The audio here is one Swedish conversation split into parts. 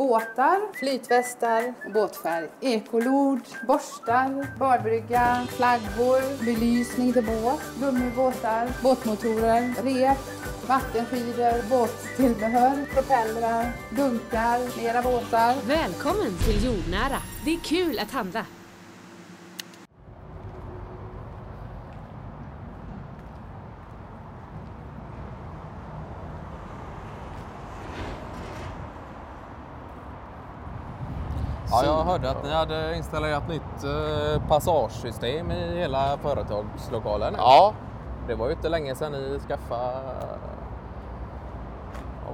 båtar, flytvästar och båtfärg, ekolod, borstar, badbrygga, flaggor, belysning till båt, gummibåtar, båtmotorer, rep, vattenskidor, båttillbehör, propellrar, dunkar, mera båtar. Välkommen till Jordnära. Det är kul att handla. Ja, jag hörde att ni hade installerat nytt eh, passagesystem i hela företagslokalen. Ja, Det var ju inte länge sedan ni skaffade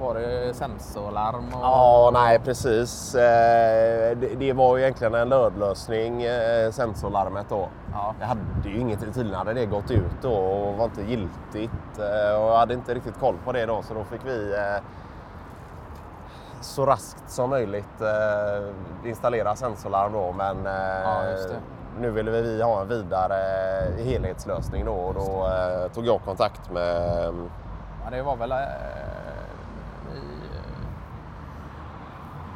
var det, sensorlarm? Och... ja nej precis. Eh, Det, det var ju egentligen en nödlösning, eh, sensorlarmet då. Ja. Jag hade ju inget, tydligen hade det gått ut då och var inte giltigt. Och jag hade inte riktigt koll på det då så då fick vi så raskt som möjligt eh, installera sensorlarm då men eh, Ja, nu ville vi ha en vidare helhetslösning då och då eh, tog jag kontakt med Ja, det var väl... Ni, eh,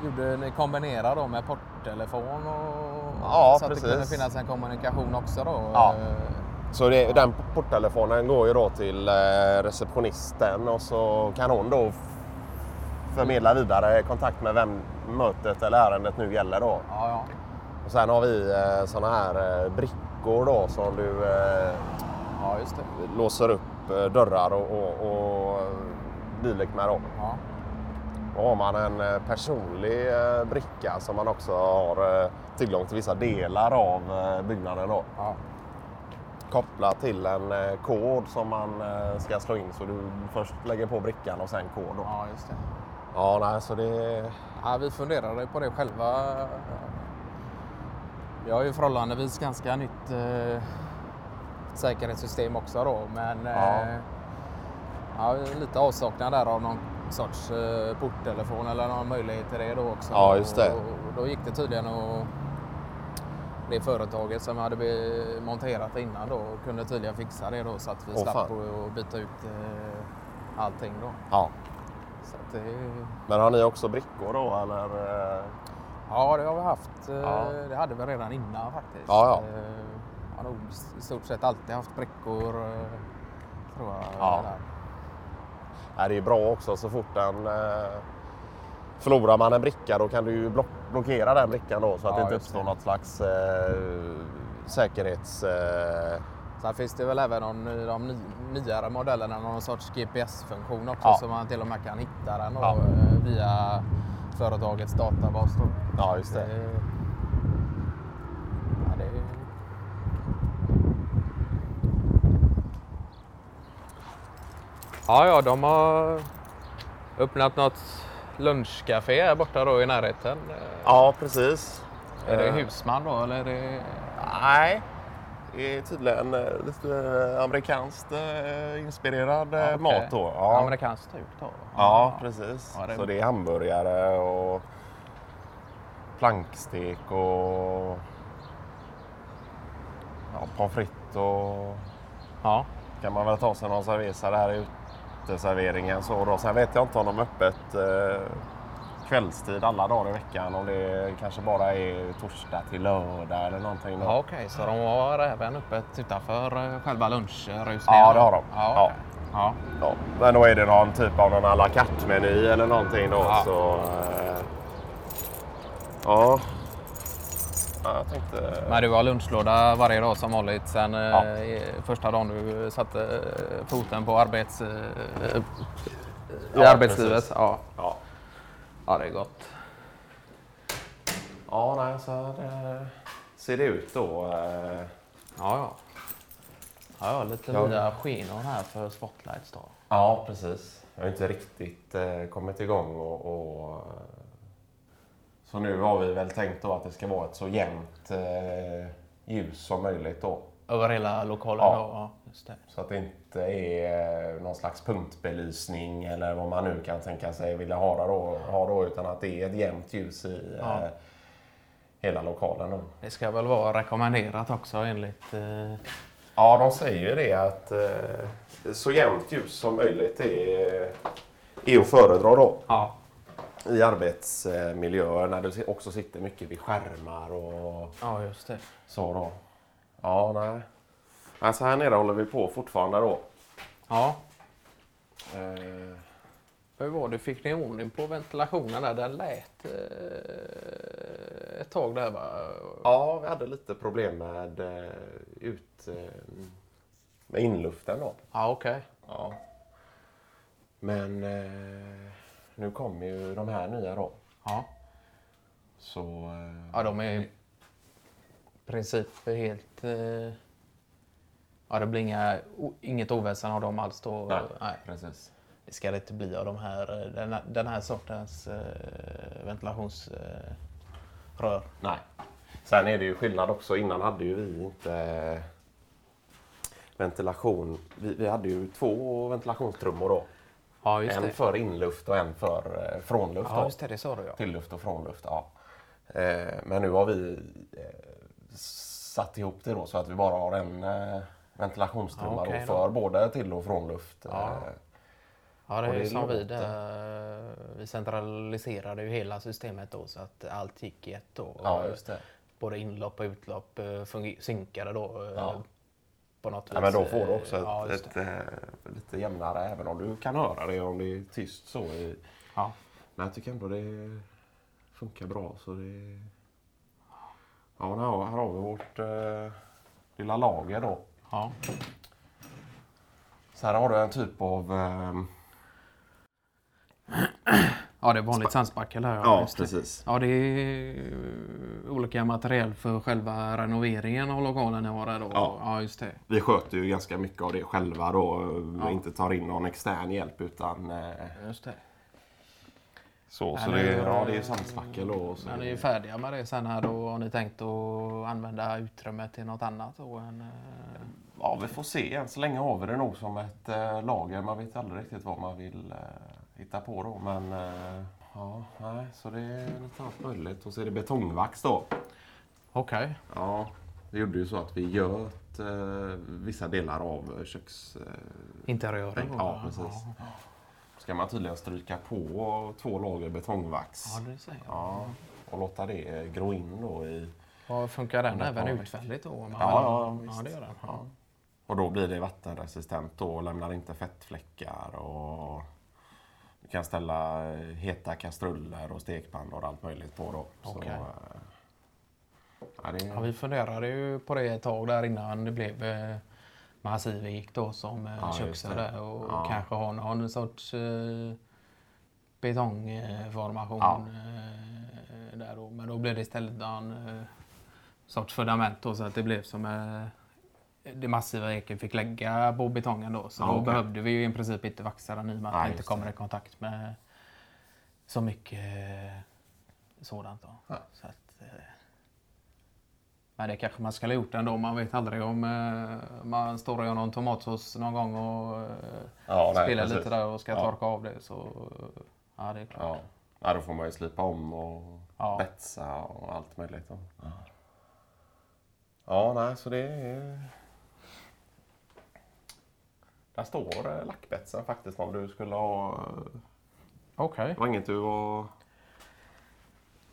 gjorde, ni kombinerade då med porttelefon och Ja, så att det precis. kunde finnas en kommunikation också då? Ja. Så det, den porttelefonen går ju då till receptionisten och så kan hon då förmedla vidare kontakt med vem mötet eller ärendet nu gäller då. Ja, ja. Och sen har vi eh, såna här eh, brickor då som du eh, ja, låser upp dörrar och, och, och dylikt med då. Ja. Och har man en personlig bricka som man också har tillgång till vissa delar av byggnaden då. Ja. kopplat till en kod som man ska slå in. Så du först lägger på brickan och sen kod. Då. ja, just det. Ja, nej, så det... Ja, vi funderade på det själva. Vi har ju förhållandevis ganska nytt eh, säkerhetssystem också då, men Ja. eh, ja, lite avsaknad där av någon sorts eh, porttelefon eller någon möjlighet till det då också. Ja, just det. Och, och då gick det tydligen att det företaget som hade monterat innan då kunde tydligen fixa det då så att vi Åh, slapp att byta ut eh, allting då. Ja. Så det, Men har ni också brickor då eller? eh? Ja, det har vi haft. Eh, Ja. Det hade vi redan innan faktiskt. Ja, ja. Eh, Jag har nog i stort sett alltid haft brickor. eh, Tror jag. Ja. Nej, det är bra också så fort den... eh, Förlorar man en bricka då kan du ju block- blockera den brickan då så att Ja, det inte uppstår det. något slags eh, säkerhets... Eh, Sen finns det väl även i de ny, nyare modellerna någon sorts GPS-funktion också Ja. så man till och med kan hitta den Ja. eh, via företagets databas. Då. ja, just det. Det, ja, det, ja, ja, de har öppnat något lunchcafé här borta då i närheten. Ja, precis. Är det Eh, husman då eller är det... Nej. Är tydligen eh, lite eh, amerikanskt eh, inspirerad Ja, okej. mat då. Ja. Amerikanskt typ då? Ja, precis. Ja, det- Så det är hamburgare och plankstek och ja, pommes frites och Ja. kan man väl ta sig någon cerveza där i uteserveringen. Så då. Sen vet jag inte om de är öppet eh, kvällstid alla dagar i veckan. Om det kanske bara är torsdag till lördag eller någonting. Ja, Okej, så de har även öppet utanför eh, själva lunchrusningen? Ja, det har de. Ja, okej. ja. Ja, men då är det någon typ av någon à la carte-meny eller någonting då. Ja. Så, eh, ja. ja, jag tänkte... Men du har lunchlåda varje dag som vanligt sen eh, Ja. första dagen du satte eh, foten på arbets, i Ja, arbetslivet? precis. Ja. Ja, ja, det är gott. ja nej, så här eh, ser det ut då. eh. Ja, ja. Ja, ja lite Ja. nya skenor här för spotlights då. Ja, precis. Jag har inte riktigt eh, kommit igång och, och eh, så nu har vi väl tänkt då att det ska vara ett så jämnt eh, ljus som möjligt då. Över hela lokalen Ja. då? Ja. Så att det inte är någon slags punktbelysning eller vad man nu kan tänka sig vilja ha då, ha då utan att det är ett jämnt ljus i Ja. eh, hela lokalen. Då. Det ska väl vara rekommenderat också enligt... Eh, Ja, de säger ju det att eh, så jämnt ljus som möjligt är, är att föredra då. ja. i arbetsmiljöer när du också sitter mycket vid skärmar och Ja, just det. så då. Ja, nej. Alltså här nere håller vi på fortfarande då. Ja. Eh, Hur var det? Fick ni ordning på ventilationen där? Den lät eh, ett tag där va? ja, vi hade lite problem med eh, ut eh, med inluften då. Ja, okej. Ja. Men eh, nu kommer ju de här nya då. Ja. Så eh, ja, de är i princip helt... Eh, ja, det blir inga, inget oväsen av dem alls då? Nej. Nej. precis. Det ska det inte bli av de här, eh, den, här- den här sortens eh, ventilationsrör. Eh. Nej. Sen är det ju skillnad också. Innan hade ju vi inte eh, ventilation. Vi, vi hade ju två ventilationstrummor då. ja, en det. för inluft och en för eh, frånluft. Ja, just det. Det sa du ja. Tillluft och frånluft. Ja. Eh, men nu har vi eh, satt ihop det då så att vi bara har en eh, ventilationstrumma Ja, okej då för både till och frånluft. Ja. Eh, Ja, det är det som vi låter- där. Vi centraliserade ju hela systemet då så att allt gick i ett då. ja, just det. Både inlopp och utlopp eh, synkade då. eh, Ja. På något vis. Ja, men då får du också ett, Ja, ett, det. eh, lite jämnare, även om du kan höra det om det är tyst så. I, Ja. Men jag tycker ändå det funkar bra. Så det... Ja, här har vi vårt eh, lilla lager då. Ja. Så här har du en typ av... Eh, ja, det är vanligt sandspackel här. ja, det. precis. Ja, det är eh, olika material för själva renoveringen av lokalen jag har där då. Ja. ja just det. Vi sköter ju ganska mycket av det själva då. Ja. inte tar in någon extern hjälp utan eh, Just det. Så. Så det, nu, ja, det är sandspackel då. och Så. När ni är färdiga med det sen här då har ni tänkt att använda utrymmet till något annat då än... eh, Ja, vi får se. Än så länge har vi det nog som ett eh, lager. Man vet aldrig riktigt vad man vill eh, hitta på då. Men eh, ja, nej, så det är lite allt möjligt. Och så är det betongvax då. Okej. Ja, vi gjorde ju så att vi göt vissa delar av köks... Interiören ja, precis. Ska man tydligen stryka på två lager betongvax. Ja, det säger jag. Ja, och låta det gro in då i... Ja, funkar den även utvändigt då? man- Ja, ja, ja, visst. det gör den. Ja. Ja. Och då blir det vattenresistent då och lämnar inte fettfläckar. Och du kan ställa eh, heta kastruller och stekpannor och allt möjligt på då. Så, Okej. eh, ja, det, Ja, vi funderade ju på det ett tag där innan det blev eh, Massivik då som eh, Ja, där och Ja. kanske ha någon sorts eh, betongformation Ja. eh, där då. Men då blev det istället en eh, sorts fundament då så att det blev som eh, det massiva eken fick lägga på betongen då. Så Ja, då okej. behövde vi ju i princip inte vaxa den i och med att det inte kommer i kontakt med så mycket eh, sådant. Då. Så att, men det kanske man skulle ha gjort ändå. Man vet aldrig om eh, man står och gör någon tomatsås någon gång och eh, ja, nej, spelar precis. lite där och ska Ja. torka av det. Så ja, det är klart. Ja. ja, då får man ju slipa om och Ja. betsa och allt möjligt. Då. Ja, nej, så det är... Där står eh, lackbetsen faktiskt om du skulle ha... eh, Okej. Det var inget du var...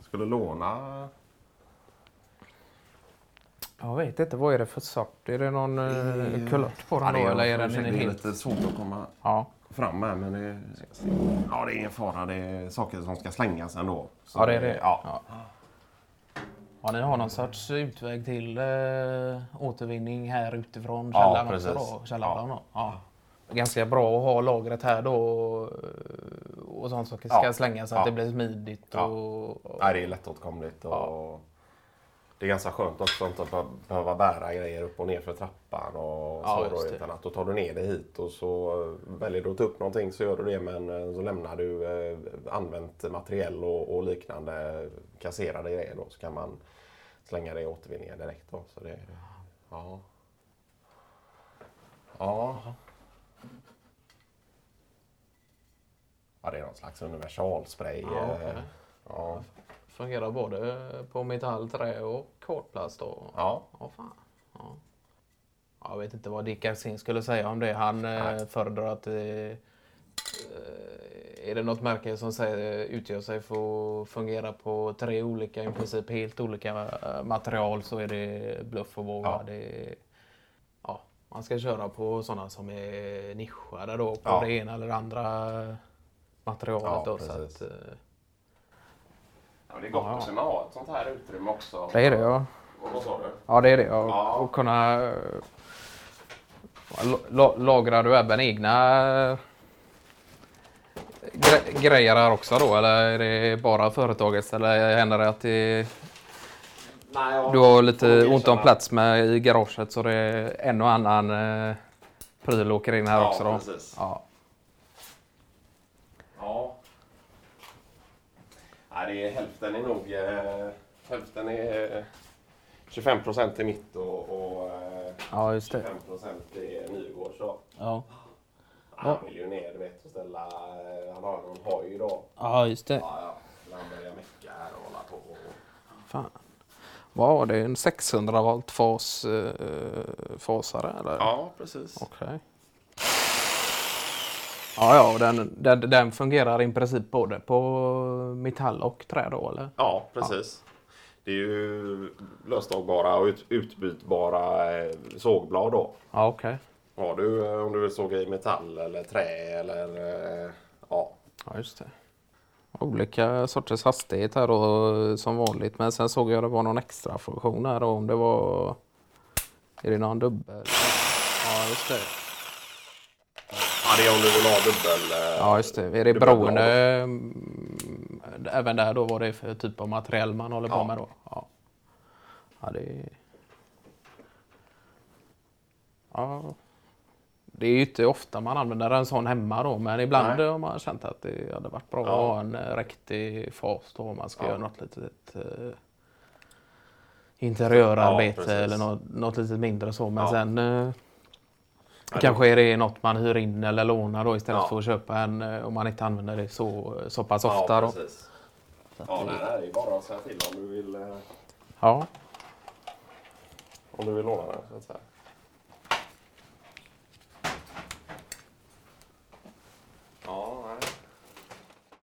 skulle låna? Jag vet inte, vad är det för sort? Är det någon uh, kulört på den då? det Eller är den det en är helt... lite svårt att komma Ja. fram med men det, ja, det är ingen fara. Det är saker som ska slängas ändå. Så ja, det är det. Ja. Ja. Ja, ni har någon sorts utväg till uh, återvinning här utifrån Ja, källaren också precis. då? Källaren då? Ja. Ganska bra att ha lagret här då eh, och sånt som ska Ja. slängas så att Ja. det blir smidigt. Ja. Och, och, Nej, det är lättåtkomligt. Och Det är ganska skönt också att inte be- behöva bära grejer upp och ner för trappan. Och Ja, så då, utan att då tar du ner det hit och så väljer du att ta upp någonting så gör du det men eh, så lämnar du eh, använt materiell och, och liknande kasserade grejer då så kan man slänga det i återvinningen direkt. Då. Så det, ja. Ja. Ja, det är någon slags universalspray. Ja, eh, okej. ja. Fungerar både på metall, trä och kortplast då? ja. Ja, fan. Ja. Ja, Jag vet inte vad Dick Ersin skulle säga om det. Han eh, Nej. föredrar att eh, eh, är det något märke som säger, utgör sig för att fungera på tre olika, i princip helt olika material så är det bluff och våga. Ja. Det ja, man ska köra på sådana som är nischade då på Ja. det ena eller det andra materialet. Ja, då, så att, Ja, det är gott Ja. att kunna ha ett sånt här utrymme också. det är det ja. Och Vad sa du? Ja det är det. Och, Ja. och kunna eh, la- la- lagrar du även egna eh, gre- grejer här också då eller är det bara företagets eller händer det att det, Nej, jag du har lite ont om plats med i garaget så det är en och annan eh, pryl åker in här Ja, också då? precis. Ja. Ja. Är, hälften är nog... Eh, hälften är... Eh, 25 procent är mitt och, och eh, ja, just det. 25 procent är Nygårds. då. Ja, Han vill ju ner du vet, och ställa... Eh, han har någon hoj då. ja just det. Ja, ja. Han börjar mecka här och hålla på. Fan. Vad var det? En 600 volt fas, eh, fasare eller? ja, precis. Okej. Ja, ja, och den, den, den fungerar i princip både på metall och trä då, eller? Ja, precis. Det är ju löstagbara och ut, utbytbara eh, sågblad då. Ja, okej. Har du, eh, om du vill såga i metall eller trä eller... Eh, ja. Ja, just det. Olika sorters hastighet här då, som vanligt. Men sen såg jag det var någon extra funktion här då, om det var... Är det någon dubbel? Ja, just det. Ja, det vill ha dubbel... Eh, Ja, just det. Är det beroende... mm, Även där då vad det är för typ av material man håller på Ja. med då? Ja. Ja, det är... Ja. Det är ju inte ofta man använder en sån hemma då, men ibland Nej. har man känt att det hade varit bra Ja. att ha en eh, riktig fas då om man ska Ja. göra något litet eh, interiörarbete Ja, eller något, något litet mindre så. Men sen eh, kanske är det något man hyr in eller lånar då istället Ja. för att köpa en eh, om man inte använder det så, så pass Ja, ofta. då. precis. Ja, nej, nej, det är bara att säga till om du vill, eh, Ja. om du vill låna den. Så att säga.